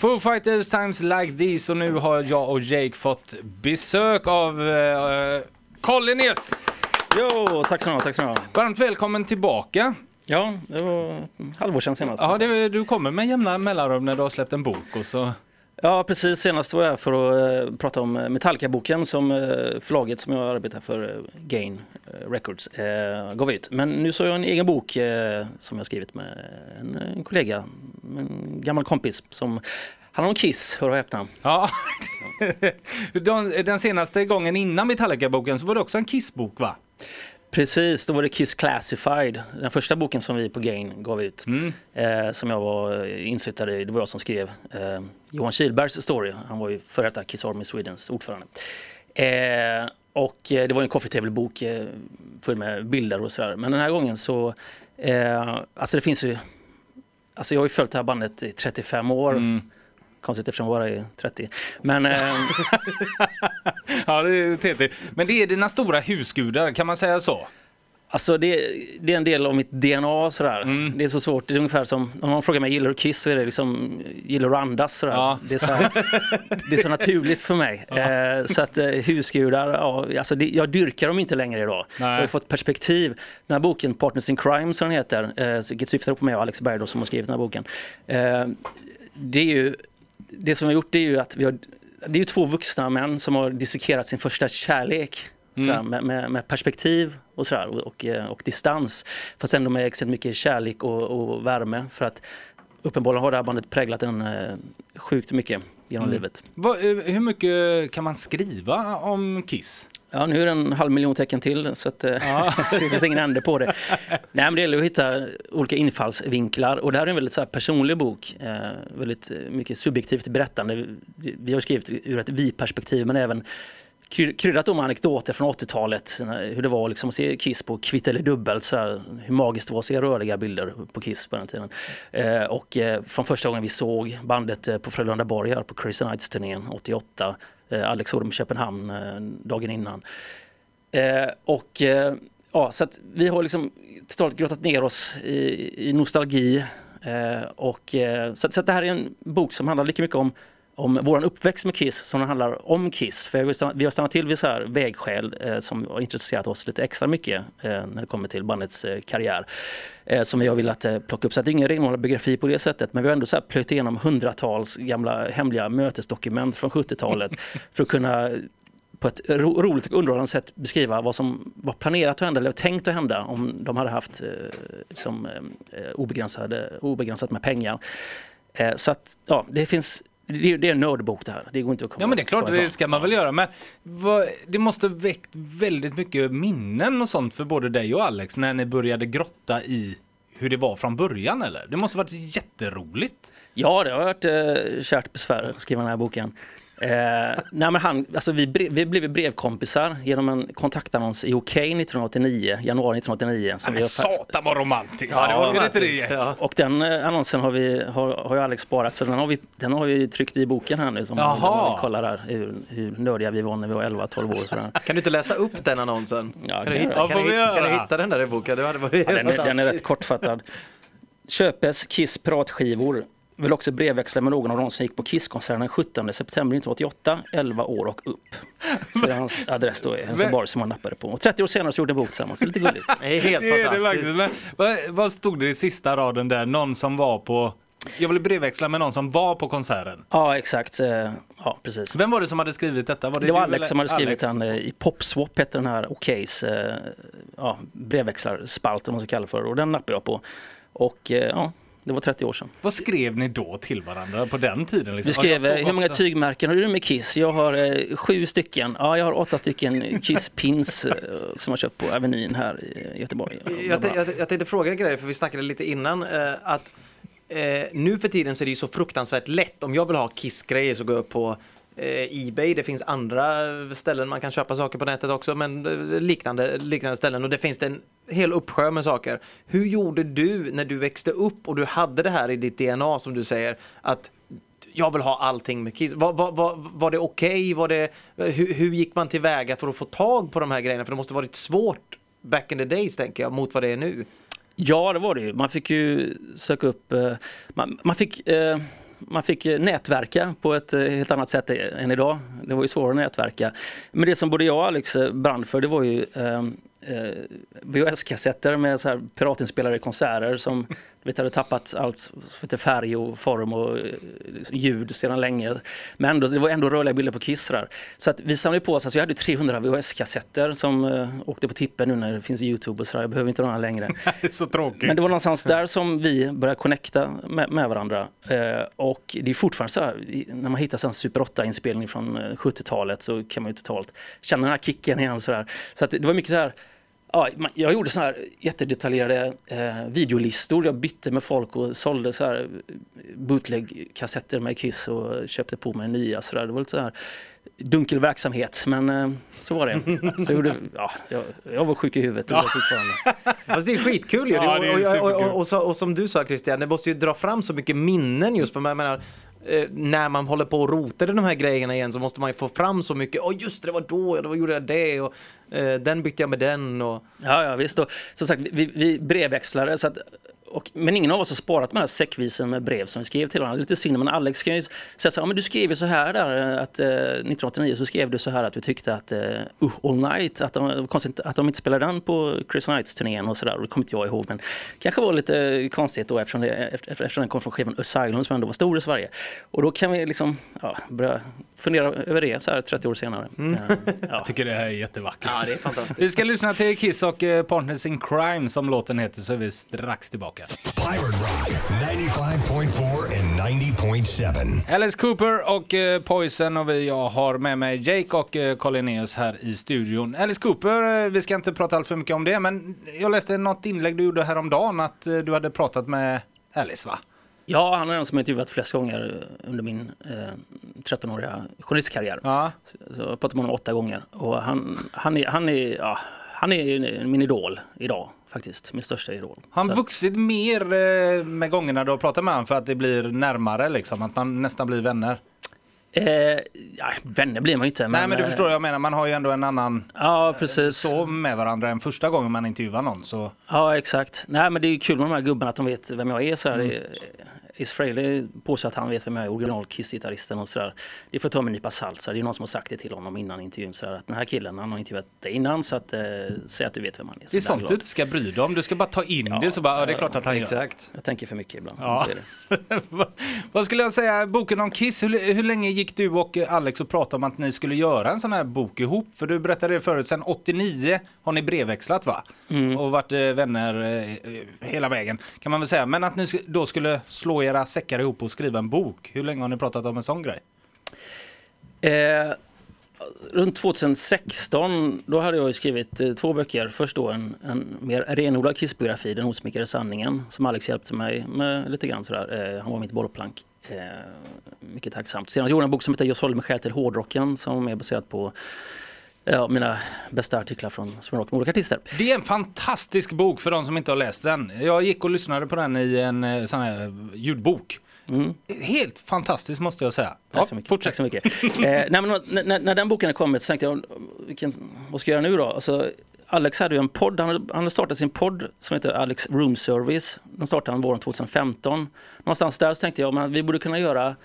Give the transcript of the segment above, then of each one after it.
Foo Fighters times like these och nu har jag och Jake fått besök av uh, Collinius. Jo, tack så mycket. Tack så mycket. Varmt välkommen tillbaka. Ja, det var halvår sedan senast. Ja, det, du kommer med jämna mellanrum när du har släppt en bok och så... Ja, precis. Senast var jag här för att eh, prata om eh, Metallica-boken som eh, förlaget som jag arbetar för, Gain Records, gav ut. Men nu så har jag en egen bok som jag skrivit med en, en kollega, en gammal kompis som handlar om Kiss, hör och häpna. Ja, den senaste gången innan Metallica-boken så var det också en Kiss-bok va? Precis, då var det Kiss Classified, den första boken som vi på Gain gav ut. Mm. Eh, som jag var insittare i, det var jag som skrev eh, Johan Kihlbergs story. Han var ju före detta Kiss Army Swedens ordförande. Eh, och eh, det var en coffee table-bok eh, full med bilder och sådär. Men den här gången så, eh, alltså det finns ju, alltså jag har ju följt det här bandet i 35 år. Mm. Konstigt eftersom jag bara är 30. Men, eh... ja, det är TT. Men det är dina stora husgudar, kan man säga så? Alltså det, det, är en del av mitt DNA sådär. Mm. Det är så svårt. Det är ungefär som om man frågar mig gillar du Kiss så är det liksom gillar du andas sådär. Ja. Det, är så här, det är så naturligt för mig. Ja. Eh, så att eh, husgudar, ja, alltså det, jag dyrkar dem inte längre idag. Nej. Jag har fått perspektiv. Den här boken Partners in Crime som den heter, eh, vilket syftar på mig och Alex Berg som har skrivit den här boken. Eh, det är ju det som vi har gjort är ju att vi har, det är ju två vuxna män som har dissekerat sin första kärlek. Mm. Sådär, med, med, med, perspektiv och, sådär, och, och, eh, och, distans. Fast ändå med extremt mycket kärlek och, och, värme. För att uppenbarligen har det här bandet präglat en eh, sjukt mycket genom mm. livet. Va, eh, hur mycket kan man skriva om Kiss? Ja, nu är det en halv miljon tecken till så att, eh, ja. det finns ingen ände på det. Nej, men det gäller att hitta olika infallsvinklar och det här är en väldigt så personlig bok. Eh, väldigt mycket subjektivt berättande. Vi, vi har skrivit ur ett vi-perspektiv men även kryddat med anekdoter från 80-talet. Hur det var liksom att se Kiss på kvitt eller dubbelt. Så här, hur magiskt det var att se rörliga bilder på Kiss på den tiden. Eh, och eh, från första gången vi såg bandet eh, på Frölunda Borg här på Crazy Nights-turnén 88 Eh, Alex Odom Köpenhamn eh, dagen innan. Eh, och eh, ja, så att vi har liksom totalt grottat ner oss i, i nostalgi. Eh, och, eh, så, så att det här är en bok som handlar lika mycket om om vår uppväxt med Kiss som handlar om Kiss. För vi har stannat till vid så här vägskäl eh, som har intresserat oss lite extra mycket eh, när det kommer till bandets eh, karriär. Eh, som vi har velat eh, plocka upp. Så det är ingen renodlad biografi på det sättet. Men vi har ändå så här plöjt igenom hundratals gamla hemliga mötesdokument från 70-talet för att kunna på ett ro roligt och underhållande sätt beskriva vad som var planerat att hända eller tänkt att hända om de hade haft eh, liksom, eh, obegränsade, obegränsat med pengar. Eh, så att ja, det finns det, det är en nördbok det här. Det går inte att komma Ja men det är klart, det ska man väl göra. Men vad, det måste väckt väldigt mycket minnen och sånt för både dig och Alex när ni började grotta i hur det var från början eller? Det måste varit jätteroligt. Ja, det har varit eh, kärt besvär att skriva den här boken. Eh, nej men han, alltså vi, brev, vi blev brevkompisar genom en kontaktannons i OK 1989, januari 1989. Som men satan vad romantiskt! Ja, det var romantiskt. Ja. Och den eh, annonsen har, vi, har, har ju Alex sparat så den har, vi, den har vi tryckt i boken här nu. Som Jaha. vi kollar där hur, hur nördiga vi var när vi var 11-12 år. Sådär. Kan du inte läsa upp den annonsen? Ja, kan, du hitta, kan, du, kan du hitta den där i boken? Det hade varit ja, den, är, den är rätt kortfattad. Köpes Kiss pratskivor vill också brevväxla med någon av dem som gick på Kisskonserten den 17 september 1988, 11 år och upp. Så det är hans adress då i Helsingborg som han nappade på. Och 30 år senare så gjorde de bok tillsammans, det är lite gulligt. Det är helt det är fantastiskt. Det Men, vad, vad stod det i sista raden där? Någon som var på jag vill brevväxla med någon som var på konserten. Ja, exakt. Eh, ja, precis. Vem var det som hade skrivit detta? Var det, det var Alex som hade skrivit Alex? den. Eh, I Popswap hette den här Okejs eh, ja, brevväxlarspalt, om man ska kalla det för. Och den nappade jag på. Och ja, det var 30 år sedan. Vad skrev ni då till varandra på den tiden? Liksom? Vi skrev, ja, hur många tygmärken har du med Kiss? Jag har eh, sju stycken. Ja, jag har åtta stycken Kiss-pins eh, som jag köpt på Avenyn här i Göteborg. Jag, jag, jag tänkte fråga en grej, för vi snackade lite innan, eh, att eh, nu för tiden så är det ju så fruktansvärt lätt. Om jag vill ha Kiss-grejer så går jag upp på Eh, Eh, Ebay, det finns andra ställen man kan köpa saker på nätet också, men eh, liknande, liknande ställen och det finns en hel uppsjö med saker. Hur gjorde du när du växte upp och du hade det här i ditt DNA som du säger, att jag vill ha allting med Kiss. Var, var, var, var det okej? Okay? hur, hur gick man tillväga för att få tag på de här grejerna? För det måste varit svårt back in the days tänker jag, mot vad det är nu. Ja, det var det ju. Man fick ju söka upp, eh, man, man fick man fick eh, nätverka på ett eh, helt annat sätt eh, än idag. Det var ju svårare att nätverka. Men det som både jag och Alex brann för det var ju ehm, eh, VHS-kassetter med så här piratinspelade konserter som vet, hade tappat allt för färg och form och eh, ljud sedan länge. Men ändå, det var ändå rörliga bilder på Kiss. Där. Så att vi samlade på oss, alltså vi hade 300 VHS-kassetter som eh, åkte på tippen nu när det finns Youtube och sådär. Jag behöver inte några längre. så tråkigt. Men det var någonstans där som vi började connecta med, med varandra. Eh, och det är fortfarande så här, när man hittar en Super 8-inspelning från 70-talet eh, så kan man ju totalt känna den här kicken igen. Så, där. så att det var mycket så här Ja, jag gjorde så här jättedetaljerade eh, videolistor. Jag bytte med folk och sålde så här bootleg-kassetter med Kiss och köpte på mig nya. Så där. Det var lite så här dunkel verksamhet, men eh, så var det. Så jag, gjorde, ja, jag, jag var sjuk i huvudet ja. Fast det är skitkul ju. Ja, och, och, och, och, och, som du sa Christian, det måste ju dra fram så mycket minnen just för jag menar, Eh, Eh, när man håller på och rotar i de här grejerna igen så måste man ju få fram så mycket. Åh oh, just det, det var då, då gjorde jag det och eh, den bytte jag med den. Och... Ja, ja visst. Och, som sagt, vi, vi brevväxlare så att och, men ingen av oss har sparat med säckvisen med brev som vi skrev till varandra. Lite synd, men Alex kan ju säga så här, men du skrev ju så här där att eh, 1989 så skrev du så här att du tyckte att uh, All Night, att de, konstigt att de inte spelade den på Chris Nights-turnén och sådär. Det kommer inte jag ihåg, men kanske var lite konstigt då eftersom, det, efter, eftersom den kom från skivan Asylum som ändå var stor i Sverige. Och då kan vi liksom ja, börja fundera över det så här 30 år senare. Mm. Ja. Jag tycker det här är jättevackert. Ja, det är fantastiskt. Vi ska lyssna till Kiss och eh, Partners in Crime som låten heter så är vi strax tillbaka tillbaka. Pirate Rock 95.4 and 90.7. Alice Cooper och eh, Poison och vi, jag har med mig Jake och eh, Collineus här i studion. Alice Cooper, eh, vi ska inte prata allt för mycket om det, men jag läste något inlägg du gjorde häromdagen att eh, du hade pratat med Alice va? Ja, han är den som jag intervjuat flest gånger under min eh, 13-åriga journalistkarriär. Ja. Så, så jag har pratat med honom åtta gånger. Och han, han, är, han, är, ja, han är min idol idag faktiskt, min största idol. Har han vuxit mer eh, med gångerna du har pratat med honom för att det blir närmare liksom, att man nästan blir vänner? Eh, ja, vänner blir man ju inte. Nej men, du förstår vad jag menar, man har ju ändå en annan ja, precis. så med varandra än första gången man intervjuar någon. Så. Ja exakt. Nej men det är ju kul med de här gubbarna att de vet vem jag är. Så här. Mm. Is Frehley påstår att han vet vem jag är, original Kiss-gitarristen och sådär. Det får ta med en nypa salt. Så det är någon som har sagt det till honom innan intervjun. Så att den här killen, han har intervjuat dig innan så att, eh, säg att du vet vem han är. Så det är sånt du inte ska bry dig om. Du ska bara ta in ja, det så bara, ja, det är klart att han Exakt. Gör. Jag tänker för mycket ibland. Ja. Vad skulle jag säga, boken om Kiss, hur, hur länge gick du och Alex och pratade om att ni skulle göra en sån här bok ihop? För du berättade det förut, sen 89 har ni brevväxlat va? Mm. Och varit eh, vänner eh, hela vägen kan man väl säga. Men att ni då skulle slå era säckar ihop och skriva en bok. Hur länge har ni pratat om en sån grej? Eh, runt 2016 då hade jag skrivit eh, två böcker. Först då en, en mer renodlad kissbiografi, Den osmickade sanningen, som Alex hjälpte mig med lite grann sådär. Eh, han var mitt bollplank. Eh, mycket tacksamt. Sen gjorde jag en bok som heter Jag sålde mig själv till hårdrocken som är baserad på Ja, mina bästa artiklar från Sweden olika artister. Det är en fantastisk bok för de som inte har läst den. Jag gick och lyssnade på den i en eh, sån här ljudbok. Mm. Helt fantastiskt måste jag säga. Tack så mycket. Fortsätt. Tack så mycket. eh, men, när, när, den boken har kommit så tänkte jag, vilken, vad ska jag göra nu då? Alltså, Alex hade ju en podd, han hade, startat sin podd som heter Alex Room Service. Den startade han våren 2015. Någonstans där så tänkte jag att vi borde kunna göra,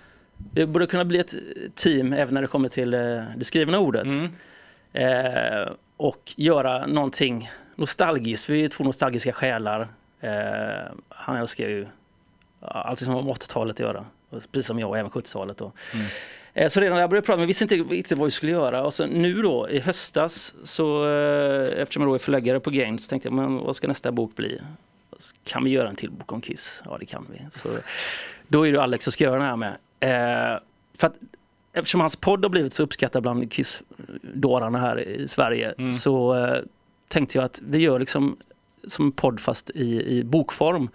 vi borde kunna bli ett team även när det kommer till eh, det skrivna ordet. Mm. Eh, och göra någonting nostalgiskt, vi är två nostalgiska själar. Eh, han älskar ju allt som har med 80-talet att göra. Precis som jag och även 70-talet. Mm. Eh, så redan när jag började prata, men visste inte riktigt vad vi skulle göra. Och så nu då i höstas, så, eh, eftersom jag då är förläggare på Gain, så tänkte jag, men vad ska nästa bok bli? Kan vi göra en till bok om Kiss? Ja, det kan vi. Så, då är det Alex som ska göra den här med. Eh, för att, eftersom hans podd har blivit så uppskattad bland Kiss-dårarna här i Sverige, mm. så eh, tänkte jag att vi gör liksom som en podd fast i, i bokform.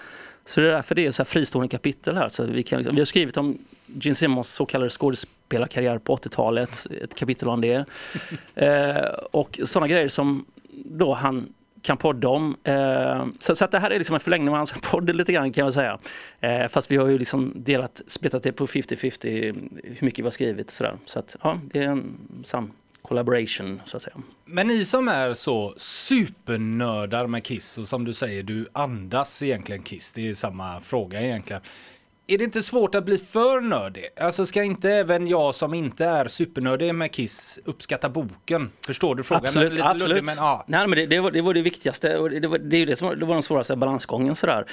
Så det är därför det är så här fristående kapitel här. Så vi, kan, liksom, vi har skrivit om Gene Simmons så kallade skådespelarkarriär på 80-talet, ett kapitel om det. eh, och sådana grejer som då han kan podda om. Eh, så, så, att det här är liksom en förlängning av hans podd lite grann kan jag säga. Eh, fast vi har ju liksom delat, splittat det på 50-50 hur mycket vi har skrivit sådär. Så att ja, det är en sann collaboration så att säga. Men ni som är så supernördar med Kiss och som du säger, du andas egentligen Kiss, det är samma fråga egentligen är det inte svårt att bli för nördig? Alltså ska inte även jag som inte är supernördig med Kiss uppskatta boken? Förstår du frågan? Absolut, Lite absolut. luddig, men, ja. Nej, men det, det, var, det var det viktigaste och det var det, är det, som, var- det var den svåraste balansgången sådär.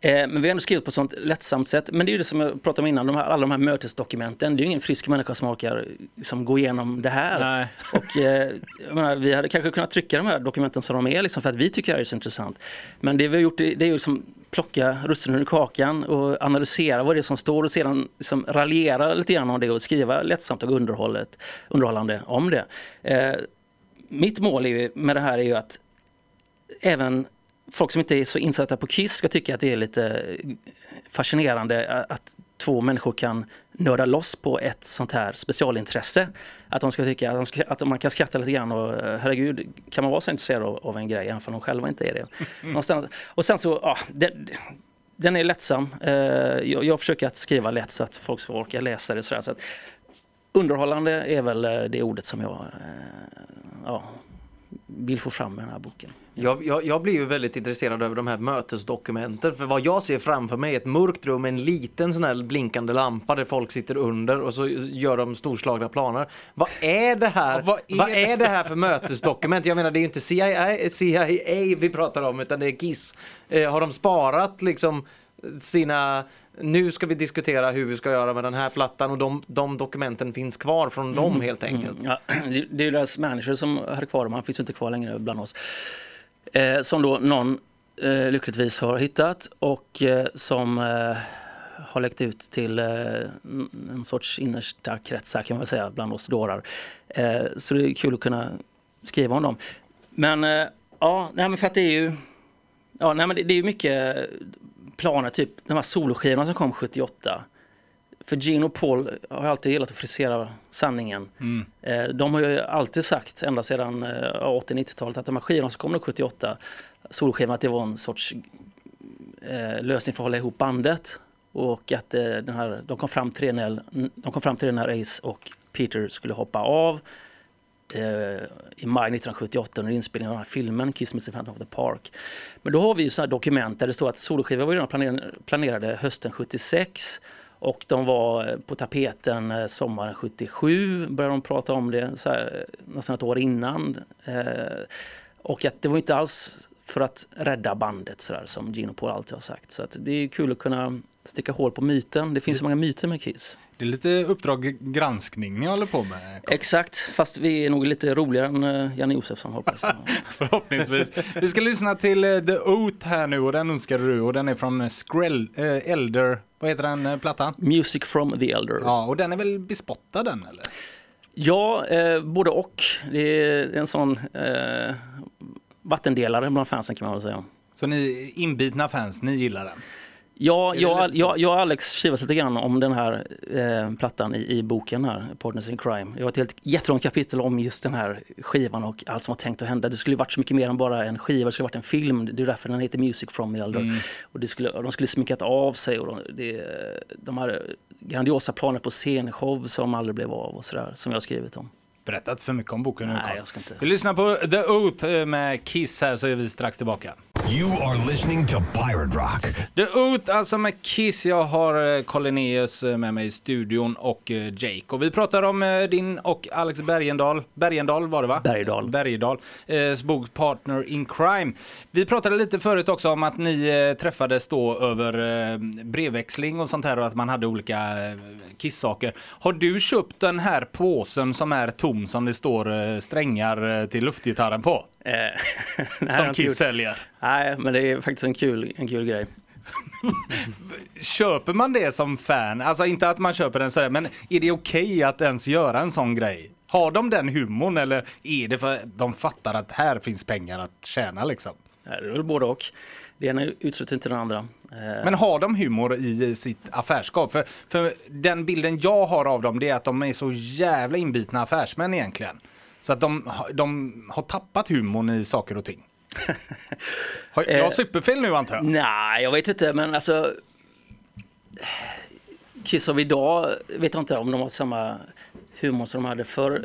Eh, men vi har ändå skrivit på ett sånt lättsamt sätt. Men det är ju det som jag pratade om innan, de här, alla de här mötesdokumenten. Det är ju ingen frisk människa som orkar liksom, gå igenom det här. Nej. Och, eh, menar, vi hade kanske kunnat trycka de här dokumenten som de är liksom, för att vi tycker det här är så intressant. Men det vi har gjort det, det är ju liksom plocka russinen ur kakan och analysera vad det är som står och sedan liksom raljera lite grann om det och skriva lättsamt och underhållet, underhållande om det. Eh, mitt mål är ju, med det här är ju att även folk som inte är så insatta på Kiss ska tycka att det är lite fascinerande att två människor kan nörda loss på ett sånt här specialintresse. Att de ska tycka att, de ska, att man kan skratta lite grann och eh, herregud, kan man vara så intresserad av, av en grej även om de själva inte är det. Någonstans. Och sen så, ja, den, den är lättsam. Eh, Jag, jag försöker att skriva lätt så att folk ska orka läsa det. Så att, underhållande är väl eh, det ordet som jag ja, vill få fram med den här boken. Jag, jag, jag blir ju väldigt intresserad över de här mötesdokumenten. För vad jag ser framför mig är ett mörkt rum med en liten sån här blinkande lampa där folk sitter under och så gör de storslagna planer. Vad är det här? Ja, vad vad, är är det här för mötesdokument? Jag menar det är ju inte CIA, CIA vi pratar om utan det är Kiss. Eh, har de sparat liksom sina nu ska vi diskutera hur vi ska göra med den här plattan och de, de dokumenten finns kvar från dem helt enkelt. Ja, det är ju deras manager som hade kvar dem, han finns inte kvar längre bland oss. Eh, som då någon eh, lyckligtvis har hittat och eh, som eh, har läckt ut till eh, en sorts innersta kretsar kan man säga bland oss dårar. Eh, så det är kul att kunna skriva om dem. Men ja, nej, men för att det är ju Ja, nej, men det, det är ju mycket planer, typ de här soloskivorna som kom 78. För Gene och Paul har alltid gillat att frisera sanningen. Mm. Eh, De har ju alltid sagt, ända sedan eh, 80-90-talet, att de här skivorna som kom då 78, soloskivorna, att det var en sorts eh, lösning för att hålla ihop bandet. Och att eh, den här, de, kom fram till det när, de kom fram till det när Ace och Peter skulle hoppa av eh, Eh, i maj 1978 under inspelningen av den här filmen Kiss Me Phantom of the Park. Men då har vi ju sådana dokument där det står att soloskivan var redan planerade, hösten 76 och de var eh, på tapeten eh, sommaren 77, började de prata om det så här, nästan ett år innan. Och att det var inte alls för att rädda bandet så där, som Gino Paul alltid har sagt. Så att det är kul att kunna sticka hål på myten. Det finns så många myter med Kiss. Det är lite uppdrag granskning ni håller på med. Exakt, fast vi är nog lite roligare än eh, Janne Josefsson hoppas jag. Förhoppningsvis. Vi ska lyssna till eh, The Oath här nu och den önskade du och den är från eh, Skrell, eh, Elder, vad heter den plattan? Music from the Elder. Ja, och den är väl bespottad den eller? Ja, eh, både och. Det är en sån eh, vattendelare bland fansen kan man väl säga. Så ni inbitna fans, ni gillar den? Ja, jag, jag, jag och Alex kivas lite grann om den här eh, plattan i, i boken här, Partners in Crime. Det var ett helt jättelångt kapitel om just den här skivan och allt som var tänkt att hända. Det skulle varit så mycket mer än bara en skiva, det skulle varit en film. Det är därför den heter Music from the Elder. Mm. Och, det skulle, de skulle sminkat av sig och de, det, de hade grandiosa planer på scenshow som aldrig blev av och sådär, som jag har skrivit om. Berättat för mycket om boken nu Nej, jag ska inte. Vi lyssnar på The Oath eh, med Kiss här så är vi strax tillbaka. You are listening to Pirate Rock. The Oath, alltså med Kiss. Jag har eh, Collineus eh, med mig i studion och eh, Jake. Och vi pratar om din och Alex Bergendal. Bergendal var det va? Bergdahl. Bergdahl. Eh, bok Partner in Crime. Vi pratade lite förut också om att ni träffades då över brevväxling och sånt här och att man hade olika Kiss-saker. Har du köpt den här påsen som är tom som det står strängar till luftgitarren på? Eh, Som Kiss säljer. Nej, men det är faktiskt en kul, en kul grej. Köper man det som fan? Alltså inte att man köper den sådär, men är det okej att ens göra en sån grej? Har de den humorn eller är det för att de fattar att här finns pengar att tjäna liksom? Det är väl både och. Det ena utesluter inte den andra. Eh, Men har de humor i sitt affärskap? För, för den bilden jag har av dem det är att de är så jävla inbitna affärsmän egentligen. Så att de, har- de har tappat humorn i saker och ting. Har jag Eh, superfel nu antar jag? Nej, jag vet inte, men alltså... Kiss av idag vet jag inte om de har samma humor som de hade förr.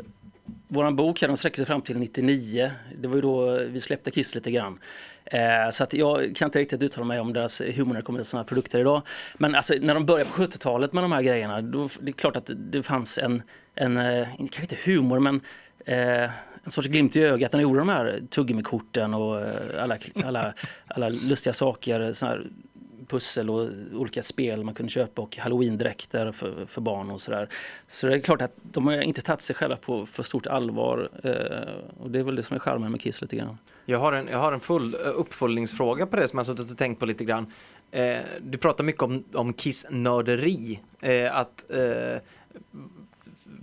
Vår bok här, de sträcker sig fram till 99. Det var ju då vi släppte Kiss lite grann. Eh, så att jag kan inte riktigt uttala mig om deras humor när det kommer till sådana produkter idag. Men alltså, när de började på 70-talet med de här grejerna, då det är klart att det fanns en, en eh, kanske inte humor, men eh, en sorts glimt i ögat när de gjorde de här tuggummikorten och eh, alla, alla, alla lustiga saker. Såna här pussel och olika spel man kunde köpa och halloweendräkter för, för barn och sådär. Så det är klart att de har inte tagit sig själva på för stort allvar eh, och det är väl det som är charmen med Kiss lite grann. Jag har en, jag har en full eh, uppföljningsfråga på det som jag suttit och tänkt på lite grann. Eh, du pratar mycket om, om Kiss-nörderi. Eh, att eh,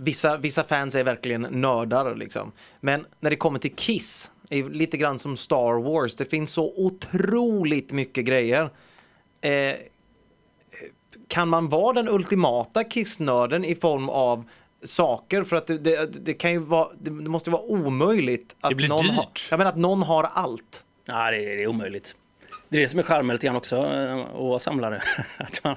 vissa, vissa fans är verkligen nördar liksom. Men när det kommer till Kiss, är lite grann som Star Wars, det finns så otroligt mycket grejer. Eh, kan man vara den ultimata Kiss-nörden i form av saker för att det, det, det kan ju vara, det måste vara omöjligt att Det blir någon dyrt. har, jag menar att någon har allt. Ja, det är, det är omöjligt. Det är det som är charmen lite grann också eh, att vara samlare. Att man,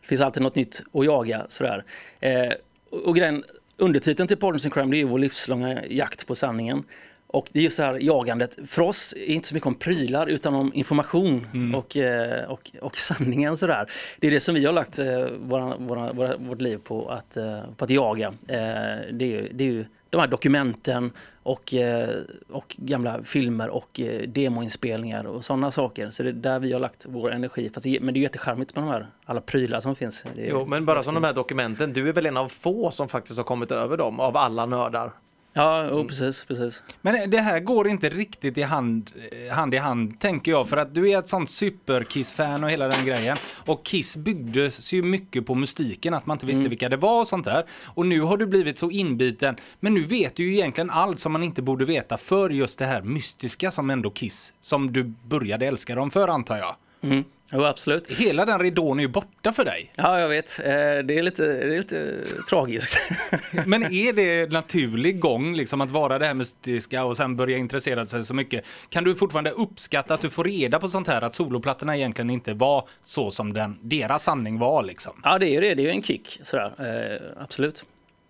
det finns alltid något nytt att jaga sådär. Eh, och, grejen, undertiteln till Partners in Crime det är ju vår livslånga jakt på sanningen. Och det är ju så här jagandet, för oss är det inte så mycket om prylar utan om information och, eh, och, och sanningen sådär. Det är det som vi har lagt eh, våra, våra, våra, vårt liv på att, eh, på att jaga. Det, är, det är ju de här dokumenten och, eh, och gamla filmer och eh, demoinspelningar och sådana saker. Så det är där vi har lagt vår energi. Fast det, men det är jättecharmigt med de här alla prylar som finns. Jo, men bara som de här dokumenten, du är väl en av få som faktiskt har kommit över dem av alla nördar. Ja, jo, precis, precis. Men det här går inte riktigt i hand, hand i hand, tänker jag. För att du är ett sånt super-Kiss-fan och hela den grejen. Och Kiss byggdes ju mycket på mystiken, att man inte visste vilka det var och sånt där. Och nu har du blivit så inbiten. Men nu vet du ju egentligen allt som man inte borde veta för just det här mystiska som ändå Kiss, som du började älska dem för antar jag. Mm. Jo, absolut. Hela den ridån är ju borta för dig. Ja, jag vet. Eh, Det är lite, det är lite tragiskt. Men är det naturlig gång liksom att vara det här mystiska och sen börja intressera sig så mycket? Kan du fortfarande uppskatta att du får reda på sånt här att soloplattorna egentligen inte var så som den, deras sanning var liksom? Ja, det är ju det. Det är ju en kick. Sådär. Eh, absolut.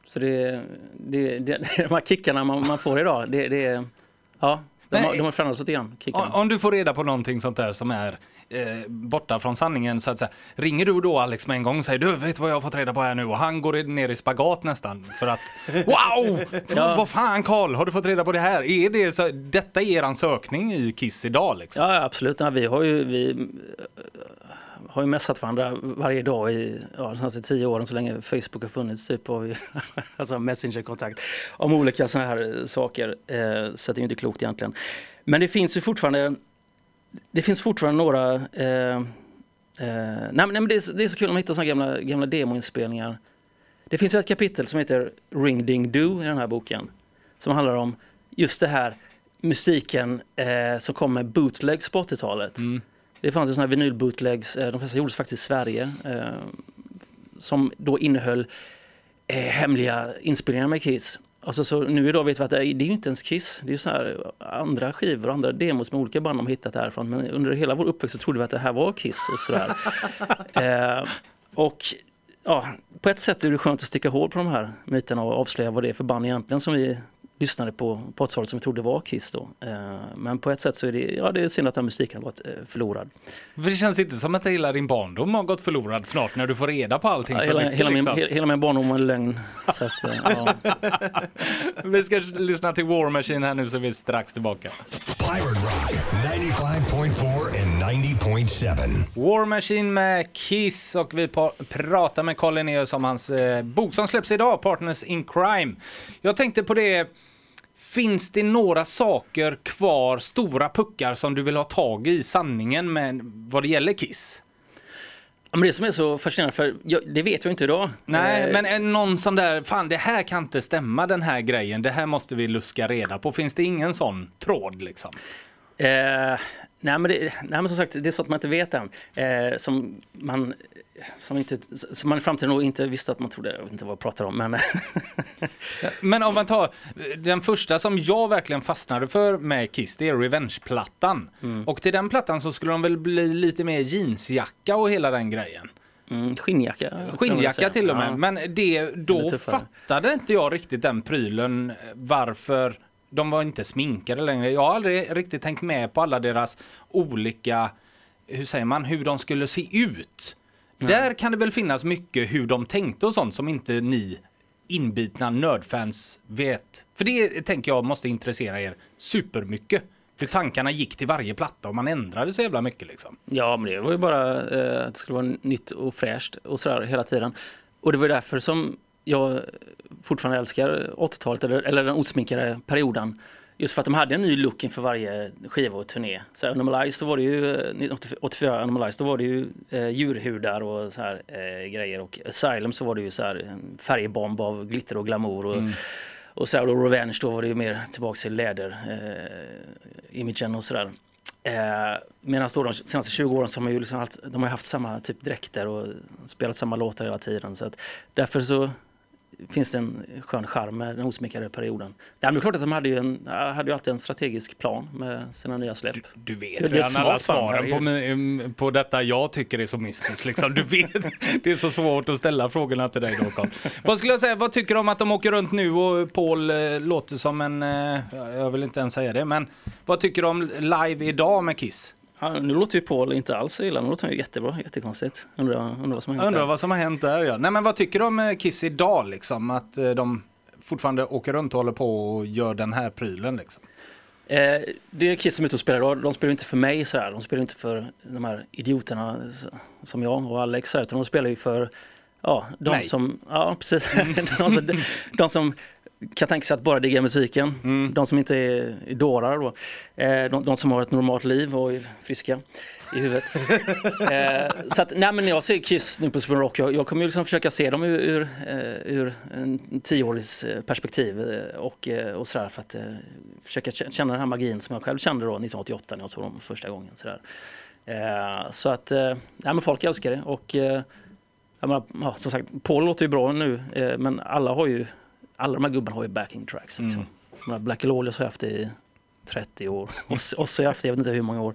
Så det, det, det, de här kickarna man, man får idag, det, det är... Ja, de, har, de har förändrats lite grann, kickarna. Om, du får reda på någonting sånt där som är eh, borta från sanningen så att säga. Ringer du då Alex med en gång och säger du vet vad jag har fått reda på här nu och han går ner i spagat nästan för att wow! Ja. Vad fan Karl, har du fått reda på det här? Är det så, detta är eran sökning i Kiss idag liksom? Ja, absolut. Ja, vi har ju, vi, har ju messat varandra varje dag i ja, de senaste tio åren, så länge Facebook har funnits. Typ, av alltså messengerkontakt om olika sådana här eh, saker. Eh, så det är ju inte klokt egentligen. Men det finns ju fortfarande, det finns fortfarande några eh, eh, nej, men- nej, men det, är, så- det är så kul att hitta sådana gamla, gamla demoinspelningar. Det finns ju ett kapitel som heter Ring Ding Do i den här boken. Som handlar om just det här mystiken eh, som kom med bootlegs på 80-talet. Mm. Det fanns ju sådana här vinylbootlegs, eh, de flesta gjordes faktiskt i Sverige. Eh, som då innehöll eh, hemliga inspelningar med Kiss. Alltså, så nu idag vet vi att det är, det är ju inte ens Kiss. Det är ju så här andra skivor och andra demos med olika band de hittat härifrån. Men under hela vår uppväxt så trodde vi att det här var Kiss och sådär. eh, och ja, på ett sätt är det skönt att sticka hål på de här myterna och avslöja vad det är för band egentligen som vi lyssnade på på 80-talet som vi trodde var Kiss då. Eh, men på ett sätt så är det, ja, det är synd att den musiken har gått eh, förlorad. För det känns inte som att hela din barndom har gått förlorad snart när du får reda på allting Ja, hela, mycket, hela, min, liksom. he- hela min barndom var en lögn. Så att, eh, ja. Vi ska lyssna till War Machine här nu så är vi strax tillbaka. Pirate Rock 95.4 and 90.7. War Machine med Kiss och vi pratar med Carl Linnaeus om hans bok som släpps idag, Partners in Crime. Jag tänkte på det, finns det några saker kvar, stora puckar som du vill ha tag i sanningen med vad det gäller Kiss? Men det som är så fascinerande, för jag, det vet jag inte idag. Nej, Eh, men är någon sån där, fan det här kan inte stämma den här grejen, det här måste vi luska reda på. Finns det ingen sån tråd liksom? Eh, nej, men det, nej men som sagt, det är så att man inte vet än. Eh, som man som, inte, som man i framtiden nog inte visste att man trodde, jag vet inte vad jag pratar om, men Men om man tar den första som jag verkligen fastnade för med Kiss, det är Revenge-plattan. Och till den plattan så skulle de väl bli lite mer jeansjacka och hela den grejen. mm, skinnjacka. Skinnjacka till och med. Ja. Men det, då tuffare. fattade inte jag riktigt den prylen varför de var inte sminkade längre. Jag har aldrig riktigt tänkt med på alla deras olika, hur säger man, hur de skulle se ut. Där kan det väl finnas mycket hur de tänkte och sånt som inte ni inbitna nördfans vet. För det tänker jag måste intressera er supermycket. Hur tankarna gick till varje platta och man ändrade så jävla mycket liksom. Ja, men det var ju bara eh, att det skulle vara nytt och fräscht och sådär hela tiden. Och det var därför som jag fortfarande älskar 80-talet, eller, eller den osminkade perioden. Just för att de hade en ny look inför varje skiva och turné. Så Animalize, då var det ju, 1984 Animalize, då var det ju eh, djurhudar och så här eh, grejer. Och Asylum så var det ju så här färgbomb av glitter och glamour. Och, Mm. och så här, och Revenge då var det ju mer tillbaka till läder, eh, och sådär. Eh, Medan då de senaste 20 åren så har man ju liksom haft, de har haft samma typ dräkter och spelat samma låtar hela tiden. Så att därför så finns det en skön charm med den osminkade perioden. Ja, men det är klart att de hade ju, en, hade ju alltid en strategisk plan med sina nya släpp. Du vet Det redan alla svaren på, på detta jag tycker är så mystiskt. Liksom. Du vet, det är så svårt att ställa frågorna till dig Håkan. Vad skulle jag säga, vad tycker du om att de åker runt nu och Paul eh, låter som en, eh, jag vill inte ens säga det, men vad tycker du om live idag med Kiss? Nu låter ju Paul inte alls illa, nu låter han ju jättebra, jättekonstigt. Undrar, undrar vad som har hänt undrar där. vad som har hänt där ja. Nej men vad tycker du om eh, Kiss idag liksom? Att eh, de fortfarande åker runt och håller på och gör den här prylen liksom. Eh, det är Kiss som är ute och spelar idag. De spelar ju inte för mig så här. De spelar inte för de här idioterna som jag och Alex här, utan de spelar ju för ja, de Nej. som, ja precis, de, som, de som kan tänka sig att bara digga musiken. De som inte är, är dårar då. Eh, de, de som har ett normalt liv och är friska i huvudet. eh, så att, nej men jag ser Kiss nu på Sweden Rock, jag, jag kommer ju liksom försöka se dem ur, ur, eh, ur en tioårings perspektiv eh, och, och sådär för att eh, försöka kä- känna den här magin som jag själv kände då 1988 när jag såg dem första gången. Sådär. Eh, så att, nej men folk älskar det och jag menar, ja, som sagt, Paul låter ju bra nu men alla har ju, alla de här gubbarna har ju backing tracks. Liksom. Menar, Black Lawless har jag haft i 30 år och så har jag haft jag vet inte hur många år.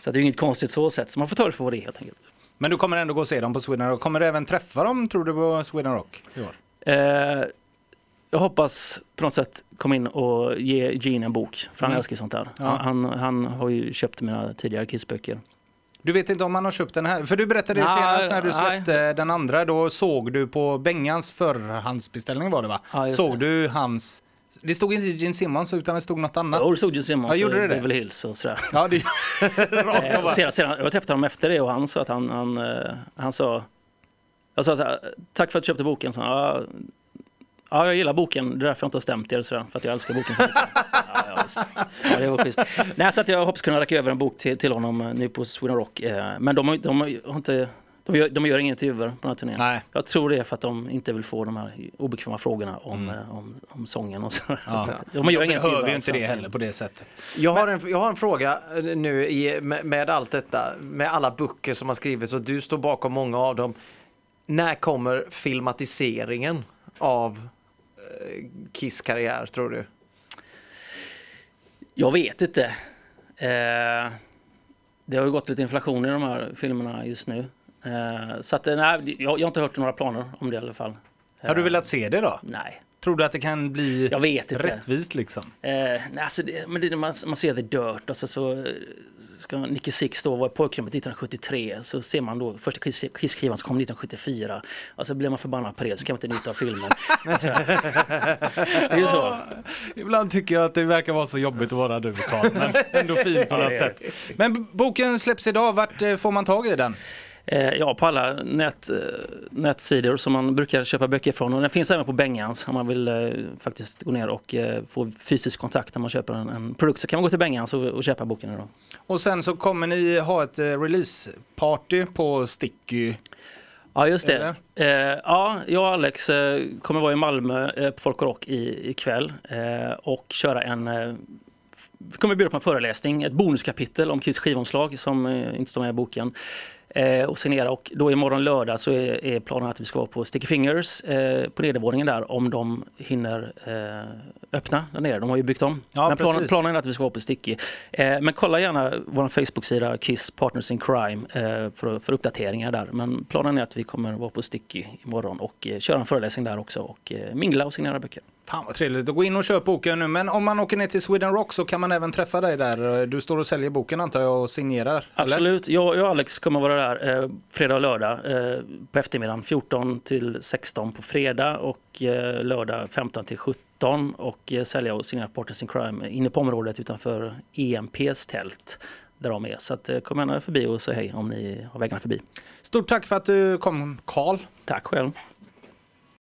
Så det är ju inget konstigt så sätt, så man får ta det för vad det är helt enkelt. Men du kommer ändå gå och se dem på Sweden Rock. Kommer du även träffa dem tror du på Sweden Rock i år? Eh, jag hoppas på något sätt komma in och ge Gene en bok, för han Mm. älskar ju sånt där. Ja. Han, han har ju köpt mina tidigare Kiss-böcker. Du vet inte om han har köpt den här? För du berättade Nej, senast när du nej. släppte den andra, då såg du på Bengans förhandsbeställning var det va? Ja, såg det. du hans... Det stod inte Gene Simmons utan det stod något annat. Och det stod Gene Simmons Ja, gjorde och det det? Beverly Hills och sådär. Ja, det rakt Eh, och sedan, sedan, jag träffade honom efter det och han sa att han, han, eh, han sa jag sa så här, tack för att du köpte boken. Så, ja, ja, jag gillar boken, det är därför jag inte har stämt er, så där, för att jag älskar boken så mycket. Så, ja, ja, det var schysst. Nej, så att jag hoppas kunna räcka över en bok till, till honom eh, nu på Sweden Rock. Eh, Men de, de, har inte, de, gör, de gör inga intervjuer på den här turnén. Nej. Jag tror det är för att de inte vill få de här obekväma frågorna om, eh, om, om sången och så. Ja. så de gör inga behöver intervjuer ju alls, inte det heller på det sättet. Jag har, en, jag har en fråga nu i, med, med allt detta, med alla böcker som har skrivits och du står bakom många av dem. När kommer filmatiseringen av Kiss karriär tror du? Jag vet inte. Eh, det har ju gått lite inflation i de här filmerna just nu. Eh, så att, eh, nej, jag, jag har inte hört några planer om det i alla fall. Har du Eh, velat se det då? Nej, Tror du att det kan bli jag vet inte. rättvist liksom? Eh, nej, alltså det, men det, man, man ser The Dirt, alltså så eh, ska Nicky Six då vara i pojkrummet 1973, så ser man då första Kiss-skivan som kom 1974, och så blir man förbannad på det, så kan man inte njuta av filmen. Så det är så. Ibland tycker jag att det verkar vara så jobbigt att vara du Karl, men ändå fint på något sätt. Men boken släpps idag, vart eh, får man tag i den? Eh, ja, på alla nät, eh, nätsidor som man brukar köpa böcker från. Och den finns även på Bengans om man vill eh, faktiskt gå ner och få fysisk kontakt när man köper en, en produkt. Så kan man gå till Bengans och, och köpa boken. Idag. Och sen så kommer ni ha ett releaseparty på Sticky. Ja, just det. Eh, ja, jag och Alex eh, kommer vara i Malmö eh, på Folk och Rock i, ikväll eh, och köra en eh, vi kommer bjuda på en föreläsning, ett bonuskapitel om Kiss skivomslag som inte står med i boken. Eh, och signera och då imorgon lördag så är, är planen att vi ska vara på Sticky Fingers eh, på nedervåningen där om de hinner eh, öppna där nere. De har ju byggt om. Ja, men planen, planen är att vi ska vara på Sticky. Eh, men kolla gärna vår Facebook-sida Kiss Partners in Crime eh, för, för uppdateringar där. Men planen är att vi kommer vara på Sticky imorgon och eh, köra en föreläsning där också och mingla och signera böcker. Fan vad trevligt gå in och köpa boken nu. Men om man åker ner till Sweden Rock så kan man även träffa dig där. Du står och säljer boken antar jag och signerar? Eller? Absolut. Jag, jag och Alex kommer vara där eh, fredag och lördag eh, på eftermiddagen 14 till 16 på fredag och eh, lördag 15 till 17 och eh, sälja och signera Partners in Crime inne på området utanför EMPs tält där de är. Så att, eh, kom gärna förbi och säg hej om ni har vägarna förbi. Stort tack för att du kom Karl. Tack själv.